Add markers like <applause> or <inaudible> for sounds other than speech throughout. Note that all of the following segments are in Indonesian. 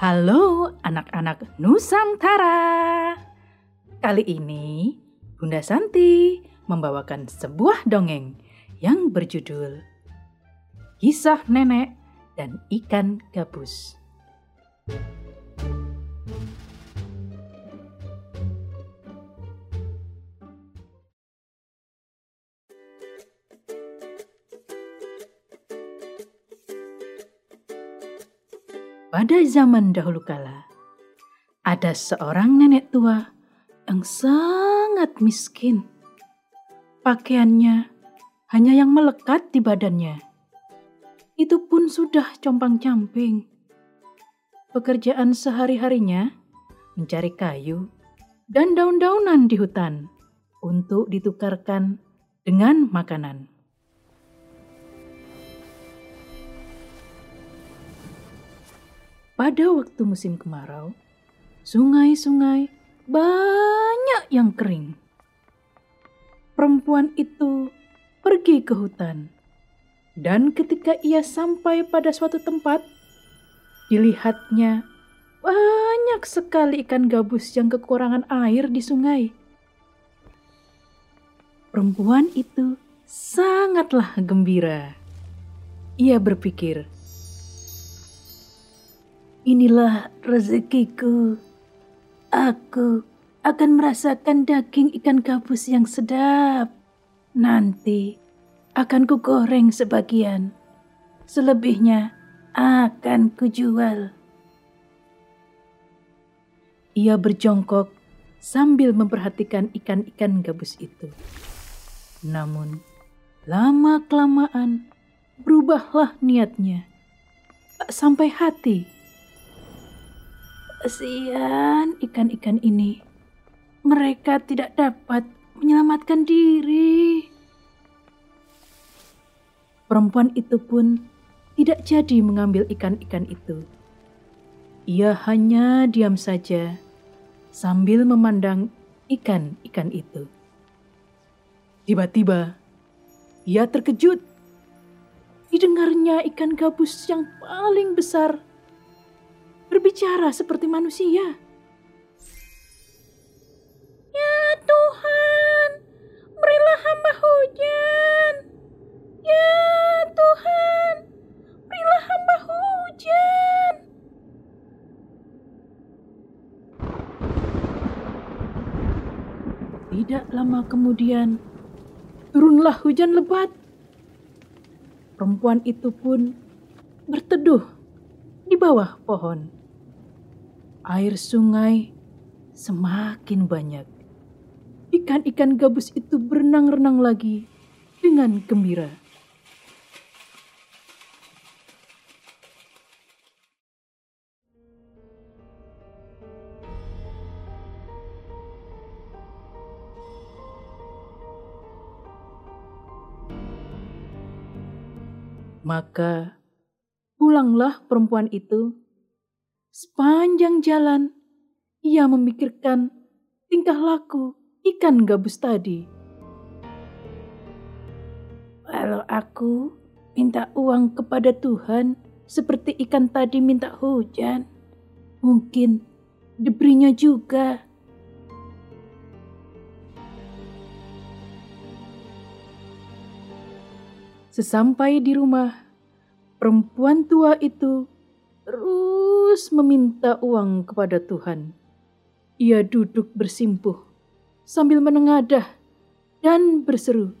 Halo anak-anak Nusantara. Kali ini Bunda Santi membawakan sebuah dongeng yang berjudul Kisah Nenek dan Ikan Gabus. Pada zaman dahulu kala, ada seorang nenek tua yang sangat miskin. Pakaiannya hanya yang melekat di badannya. Itu pun sudah compang-camping. Pekerjaan sehari-harinya mencari kayu dan daun-daunan di hutan untuk ditukarkan dengan makanan. Pada waktu musim kemarau, sungai-sungai banyak yang kering. Perempuan itu pergi ke hutan, dan ketika ia sampai pada suatu tempat, dilihatnya banyak sekali ikan gabus yang kekurangan air di sungai. Perempuan itu sangatlah gembira. Ia berpikir, Inilah rezekiku. Aku akan merasakan daging ikan gabus yang sedap. Nanti akan kugoreng sebagian. Selebihnya akan kujual. Ia berjongkok sambil memperhatikan ikan-ikan gabus itu. Namun, lama-kelamaan berubahlah niatnya. Sampai hati Kasihan ikan-ikan ini. Mereka tidak dapat menyelamatkan diri. Perempuan itu pun tidak jadi mengambil ikan-ikan itu. Ia hanya diam saja sambil memandang ikan-ikan itu. Tiba-tiba, ia terkejut. Didengarnya ikan gabus yang paling besar berbicara seperti manusia. Ya Tuhan, berilah hamba hujan. Ya Tuhan, berilah hamba hujan. Tidak lama kemudian, turunlah hujan lebat. Perempuan itu pun berteduh di bawah pohon air sungai semakin banyak. Ikan-ikan gabus itu berenang-renang lagi dengan gembira. Maka pulanglah perempuan itu Sepanjang jalan, ia memikirkan tingkah laku ikan gabus tadi. Kalau aku minta uang kepada Tuhan seperti ikan tadi minta hujan, mungkin diberinya juga. Sesampai di rumah, perempuan tua itu terus meminta uang kepada Tuhan. Ia duduk bersimpuh sambil menengadah dan berseru,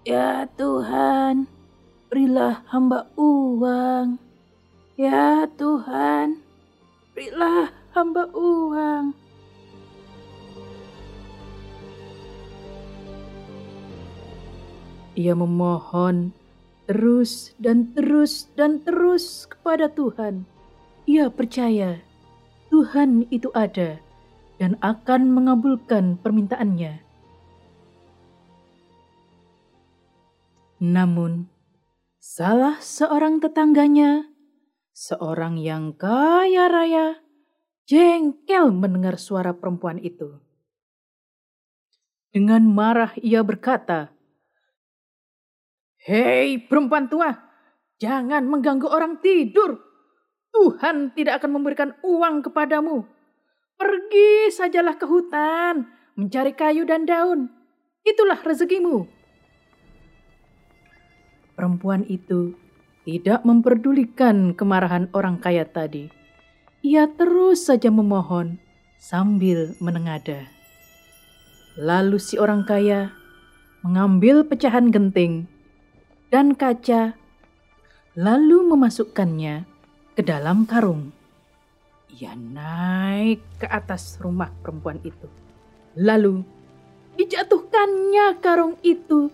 Ya Tuhan, berilah hamba uang. Ya Tuhan, berilah hamba uang. Ia memohon terus dan terus dan terus kepada Tuhan. Ia percaya Tuhan itu ada dan akan mengabulkan permintaannya. Namun, salah seorang tetangganya, seorang yang kaya raya, jengkel mendengar suara perempuan itu. Dengan marah ia berkata, Hei perempuan tua, jangan mengganggu orang tidur. Tuhan tidak akan memberikan uang kepadamu. Pergi sajalah ke hutan, mencari kayu dan daun. Itulah rezekimu. Perempuan itu tidak memperdulikan kemarahan orang kaya tadi. Ia terus saja memohon sambil menengada. Lalu si orang kaya mengambil pecahan genting dan kaca, lalu memasukkannya ke dalam karung. Ia naik ke atas rumah perempuan itu. Lalu dijatuhkannya karung itu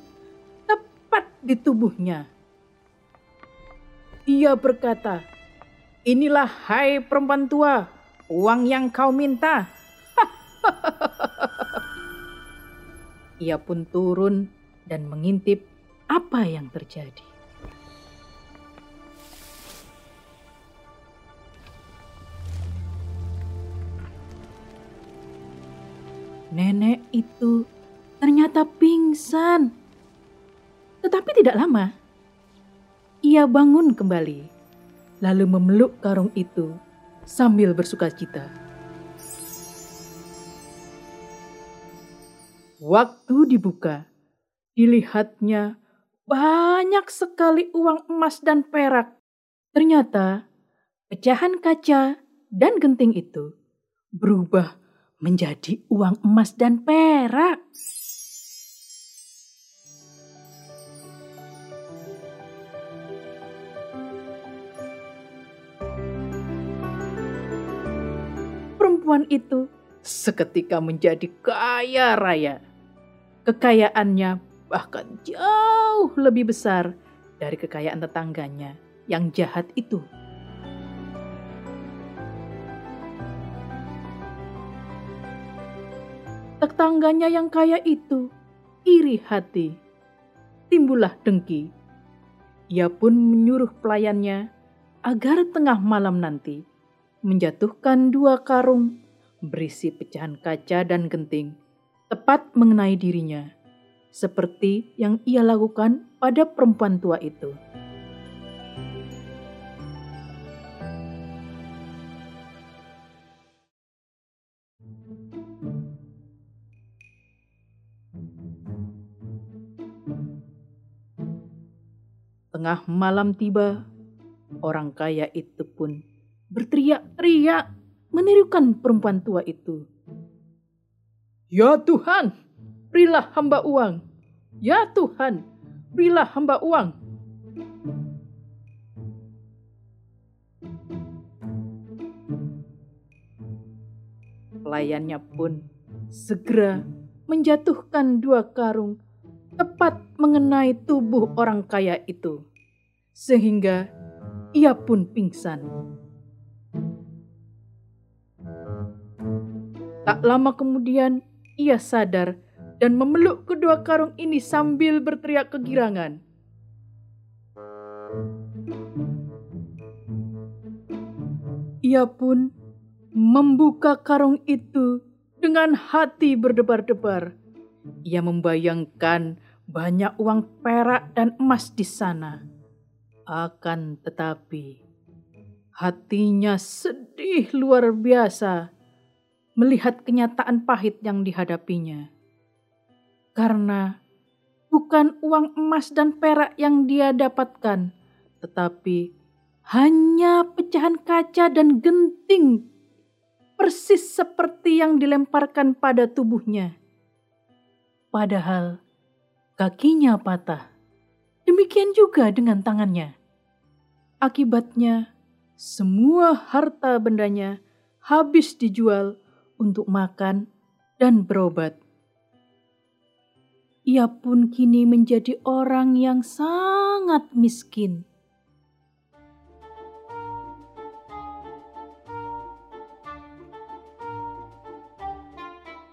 tepat di tubuhnya. Ia berkata, Inilah hai perempuan tua, uang yang kau minta. <laughs> Ia pun turun dan mengintip apa yang terjadi. Nenek itu ternyata pingsan. Tetapi tidak lama, ia bangun kembali, lalu memeluk karung itu sambil bersuka cita. Waktu dibuka, dilihatnya banyak sekali uang emas dan perak. Ternyata pecahan kaca dan genting itu berubah menjadi uang emas dan perak. Perempuan itu seketika menjadi kaya raya. Kekayaannya bahkan jauh lebih besar dari kekayaan tetangganya yang jahat itu. tetangganya yang kaya itu iri hati. Timbullah dengki. Ia pun menyuruh pelayannya agar tengah malam nanti menjatuhkan dua karung berisi pecahan kaca dan genting tepat mengenai dirinya, seperti yang ia lakukan pada perempuan tua itu. Tengah malam tiba, orang kaya itu pun berteriak-teriak menirukan perempuan tua itu. Ya Tuhan, berilah hamba uang. Ya Tuhan, berilah hamba uang. Pelayannya pun segera menjatuhkan dua karung tepat mengenai tubuh orang kaya itu, sehingga ia pun pingsan. Tak lama kemudian, ia sadar dan memeluk kedua karung ini sambil berteriak kegirangan. Ia pun membuka karung itu dengan hati berdebar-debar. Ia membayangkan banyak uang perak dan emas di sana. Akan tetapi, hatinya sedih luar biasa melihat kenyataan pahit yang dihadapinya. Karena bukan uang emas dan perak yang dia dapatkan, tetapi hanya pecahan kaca dan genting, persis seperti yang dilemparkan pada tubuhnya. Padahal kakinya patah. Demikian juga dengan tangannya. Akibatnya, semua harta bendanya habis dijual untuk makan dan berobat. Ia pun kini menjadi orang yang sangat miskin.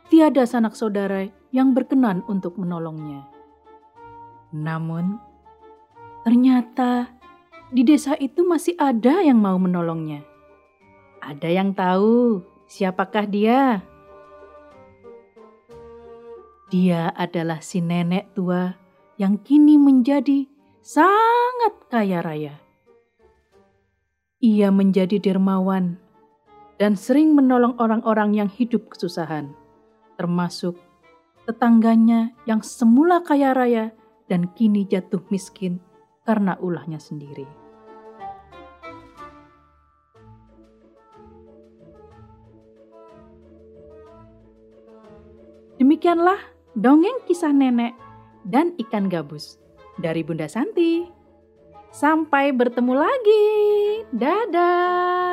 Tiada sanak saudara yang berkenan untuk menolongnya. Namun, ternyata di desa itu masih ada yang mau menolongnya. Ada yang tahu siapakah dia? Dia adalah si nenek tua yang kini menjadi sangat kaya raya. Ia menjadi dermawan dan sering menolong orang-orang yang hidup kesusahan, termasuk tetangganya yang semula kaya raya dan kini jatuh miskin karena ulahnya sendiri. Demikianlah dongeng kisah nenek dan ikan gabus dari Bunda Santi. Sampai bertemu lagi. Dadah.